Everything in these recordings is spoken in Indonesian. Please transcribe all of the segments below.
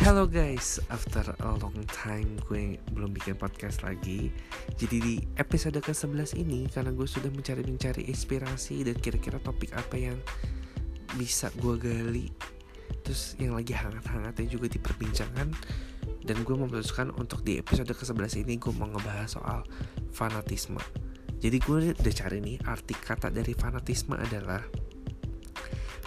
Hello guys, after a long time gue belum bikin podcast lagi Jadi di episode ke-11 ini karena gue sudah mencari-mencari inspirasi dan kira-kira topik apa yang bisa gue gali Terus yang lagi hangat-hangatnya juga diperbincangkan Dan gue memutuskan untuk di episode ke-11 ini gue mau ngebahas soal fanatisme. Jadi gue udah cari nih arti kata dari fanatisme adalah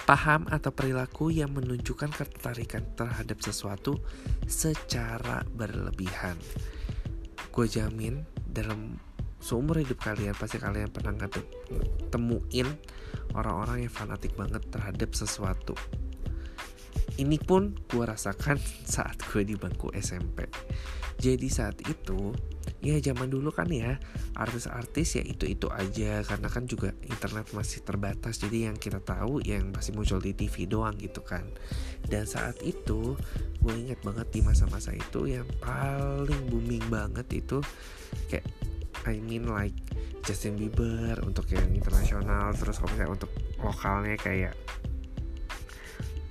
paham atau perilaku yang menunjukkan ketertarikan terhadap sesuatu secara berlebihan. Gue jamin dalam seumur hidup kalian pasti kalian pernah temuin orang-orang yang fanatik banget terhadap sesuatu. Ini pun gue rasakan saat gue di bangku SMP. Jadi saat itu ya zaman dulu kan ya artis-artis ya itu-itu aja. Karena kan juga internet masih terbatas. Jadi yang kita tahu yang masih muncul di TV doang gitu kan. Dan saat itu gue inget banget di masa-masa itu yang paling booming banget itu kayak I mean like Justin Bieber untuk yang internasional terus kalau misalnya untuk lokalnya kayak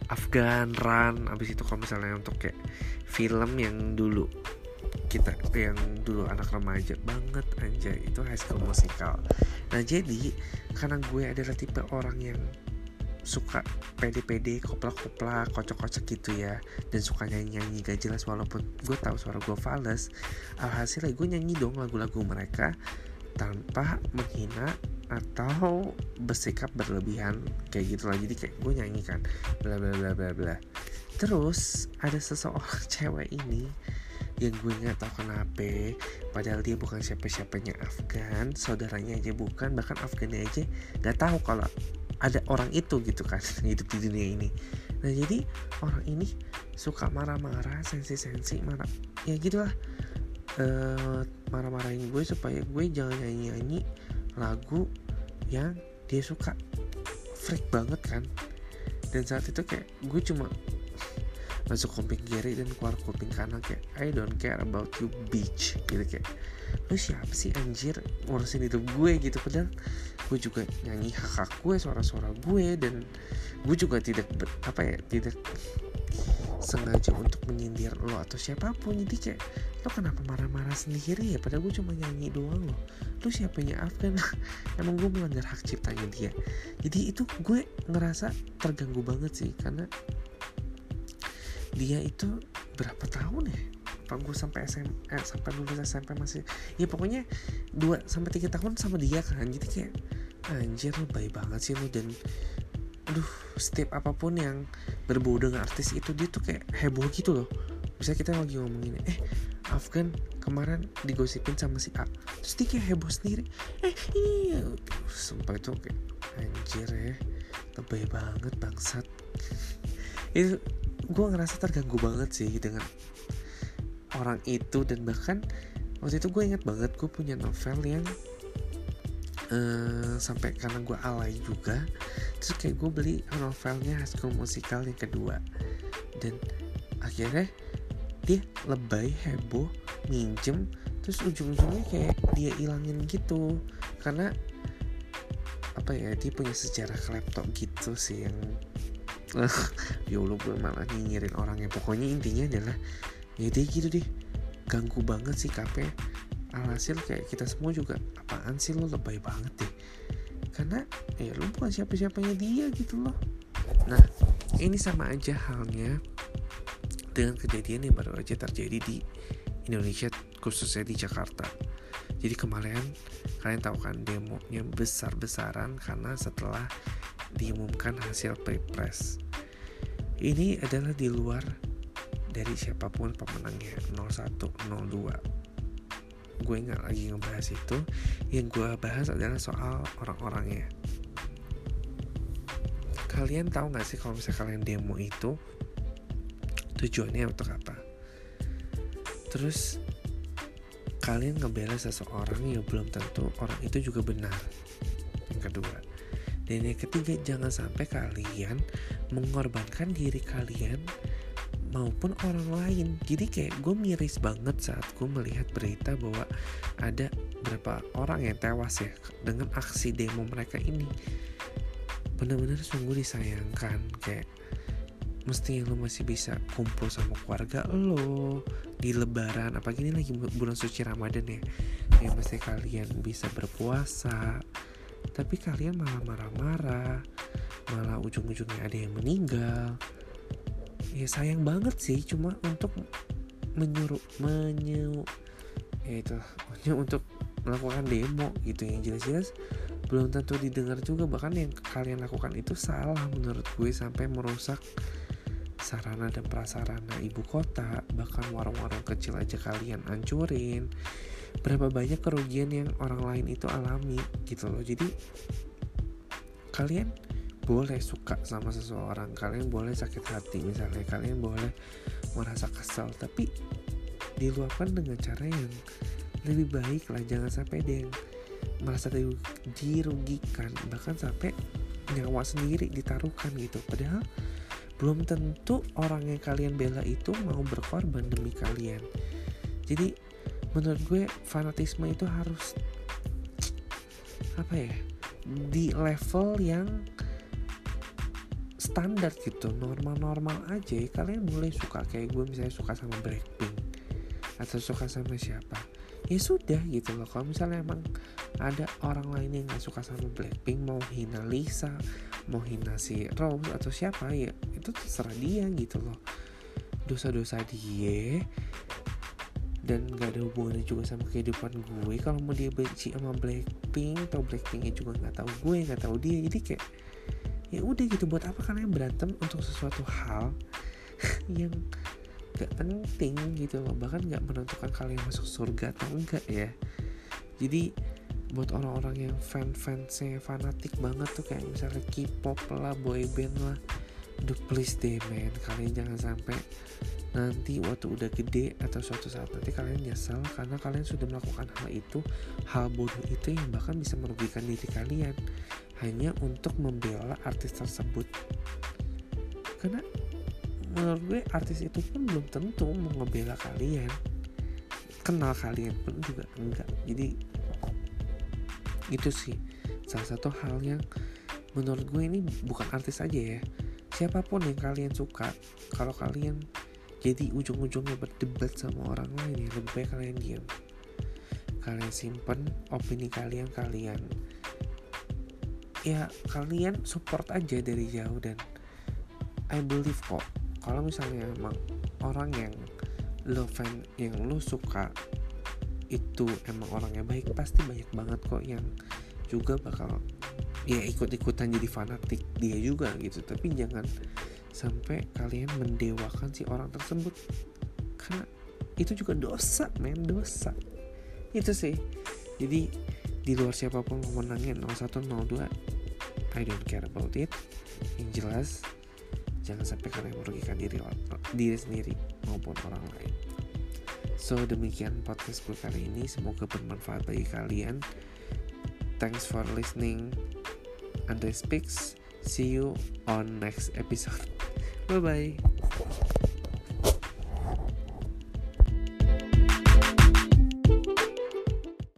Afgan Run abis itu kalau misalnya untuk kayak film yang dulu kita yang dulu anak remaja banget anjay. Itu high school musical. Nah jadi karena gue adalah tipe orang yang suka pede-pede koplak-koplak kocok-kocok gitu ya dan suka nyanyi-nyanyi gak jelas walaupun gue tahu suara gue fals alhasil gue nyanyi dong lagu-lagu mereka tanpa menghina atau bersikap berlebihan kayak gitu lah. Jadi kayak gue nyanyi kan bla bla bla bla bla. Terus ada seseorang cewek ini yang gue nggak tahu kenapa padahal dia bukan siapa-siapanya Afgan saudaranya aja bukan bahkan Afgannya aja nggak tahu kalau ada orang itu gitu kan hidup di dunia ini. Nah jadi orang ini suka marah-marah sensi-sensi marah ya gitulah. Uh, marah-marahin gue supaya gue jangan nyanyi-nyanyi lagu yang dia suka. Freak banget kan. Dan saat itu kayak gue cuma masuk kuping kiri dan keluar kuping kanan kayak I don't care about you bitch gitu kayak lu siapa sih anjir? Ngurusin hidup gue gitu. Padahal gue juga nyanyi hak hak gue suara-suara gue dan gue juga tidak ber, apa ya tidak sengaja untuk menyindir lo atau siapa pun. Jadi kayak lo kenapa marah-marah sendiri ya? Padahal gue cuma nyanyi doang lo lo siapanya Afgan emang gue melanggar hak ciptanya dia. Jadi itu gue ngerasa terganggu banget sih karena dia itu berapa tahun ya? Apa gue sampai SM eh, sampai lulus SMP masih? Ya pokoknya 2 sampai tiga tahun sama dia kan. Jadi kayak anjir lu baik banget sih lu. Dan aduh setiap apa pun yang berbau dengan artis itu dia tuh kayak heboh gitu loh. Misalnya kita lagi ngomongin eh Afgan kemarin digosipin sama si A. Terus dia kayak heboh sendiri. Eh ini sumpah itu kayak anjir ya. Lebay banget bangsat. Itu gue ngerasa terganggu banget sih dengan orang itu dan bahkan waktu itu gue inget banget gue punya novel yang uh, sampai karena gue alay juga terus kayak gue beli novelnya High School Musical yang kedua. Dan akhirnya dia lebay heboh minjem terus ujung-ujungnya kayak dia ilangin gitu. Karena apa ya dia punya sejarah laptop gitu sih yang ya Allah gue malah nyinyirin orangnya pokoknya intinya adalah ya deh gitu deh. Ganggu banget sih KP alhasil kayak kita semua juga apaan sih lo lebay banget deh. Karena ya lo bukan siapa-siapanya dia gitu loh. Nah ini sama aja halnya dengan kejadian yang baru aja terjadi di Indonesia khususnya di Jakarta. Jadi kemarin kalian tahu kan demonya besar-besaran karena setelah diumumkan hasil pilpres. Ini adalah di luar dari siapa pun pemenangnya 01, 02. Gue nggak lagi ngebahas itu. Yang gue bahas adalah soal orang-orangnya. Kalian tahu nggak sih kalau misalnya kalian demo itu tujuannya untuk apa? Terus kalian ngebela seseorang yang belum tentu orang itu juga benar. Yang kedua, dan yang ketiga, jangan sampai kalian mengorbankan diri kalian maupun orang lain. Jadi kayak gue miris banget saat gue melihat berita bahwa ada berapa orang yang tewas ya dengan aksi demo mereka ini. Benar-benar sungguh disayangkan kayak mesti lo masih bisa kumpul sama keluarga lo di lebaran apalagi ini lagi bulan suci ramadan ya ya mesti kalian bisa berpuasa tapi kalian malah marah-marah. Malah ujung-ujungnya ada yang meninggal. Ya sayang banget sih. Cuma untuk menyuruh menyu ya itu untuk melakukan demo gitu. Yang jelas-jelas belum tentu didengar juga. Bahkan yang kalian lakukan itu salah menurut gue. Sampai merusak sarana dan prasarana ibu kota, bahkan warung-warung kecil aja kalian hancurin. Berapa banyak kerugian yang orang lain itu alami gitu loh. Jadi kalian boleh suka sama seseorang, kalian boleh sakit hati misalnya, kalian boleh merasa kesal, tapi diluapkan dengan cara yang lebih baik lah. Jangan sampai ada yang merasa dirugikan, bahkan sampai nyawa sendiri ditaruhkan gitu. Padahal belum tentu orang yang kalian bela itu mau berkorban demi kalian jadi menurut gue fanatisme itu harus apa ya di level yang standar gitu normal-normal aja. Kalian boleh suka kayak gue misalnya suka sama Blackpink atau suka sama siapa ya sudah gitu loh. Kalau misalnya emang ada orang lain yang nggak suka sama Blackpink mau hina Lisa mau hina si Rose atau siapa ya itu terserah dia gitu loh. Dosa-dosa dia dan gak ada hubungannya juga sama kehidupan gue. Kalau mau dia benci sama Blackpink atau Blackpinknya juga nggak tahu gue nggak tahu dia. Jadi kayak ya udah gitu. Buat apa kalian berantem untuk sesuatu hal yang gak penting gitu loh. Bahkan gak menentukan kalian masuk surga atau enggak ya. Jadi buat orang-orang yang fan-fansnya fanatik banget tuh kayak misalnya K-pop lah, boyband lah Duh please deh men. Kalian jangan sampai Nanti waktu udah gede Atau suatu saat nanti kalian nyesel Karena kalian sudah melakukan hal itu Hal bodoh itu yang bahkan bisa merugikan diri kalian. Hanya untuk membela artis tersebut. Karena Menurut gue artis itu pun belum tentu Mau ngebela kalian. Kenal kalian pun juga enggak. Jadi Itu sih Salah satu hal yang menurut gue ini bukan artis aja ya siapa pun yang kalian suka kalau kalian jadi ujung-ujungnya berdebat sama orang lain ya lebih baik kalian diam. Kalian simpen opini kalian kalian ya kalian support aja dari jauh dan I believe kok kalau misalnya emang orang yang lo fan yang lo suka itu emang orangnya baik pasti banyak banget kok yang juga bakal ya ikut-ikutan jadi fanatik dia juga gitu. Tapi jangan sampai kalian mendewakan si orang tersebut. Karena itu juga dosa men dosa. Itu sih. Jadi di luar siapa pun menangin 01 02 I don't care about it. Yang jelas jangan sampai kalian merugikan diri diri sendiri maupun orang lain. So demikian podcast gue kali ini. Semoga bermanfaat bagi kalian thanks for listening Andre Speaks. See you on next episode. Bye bye.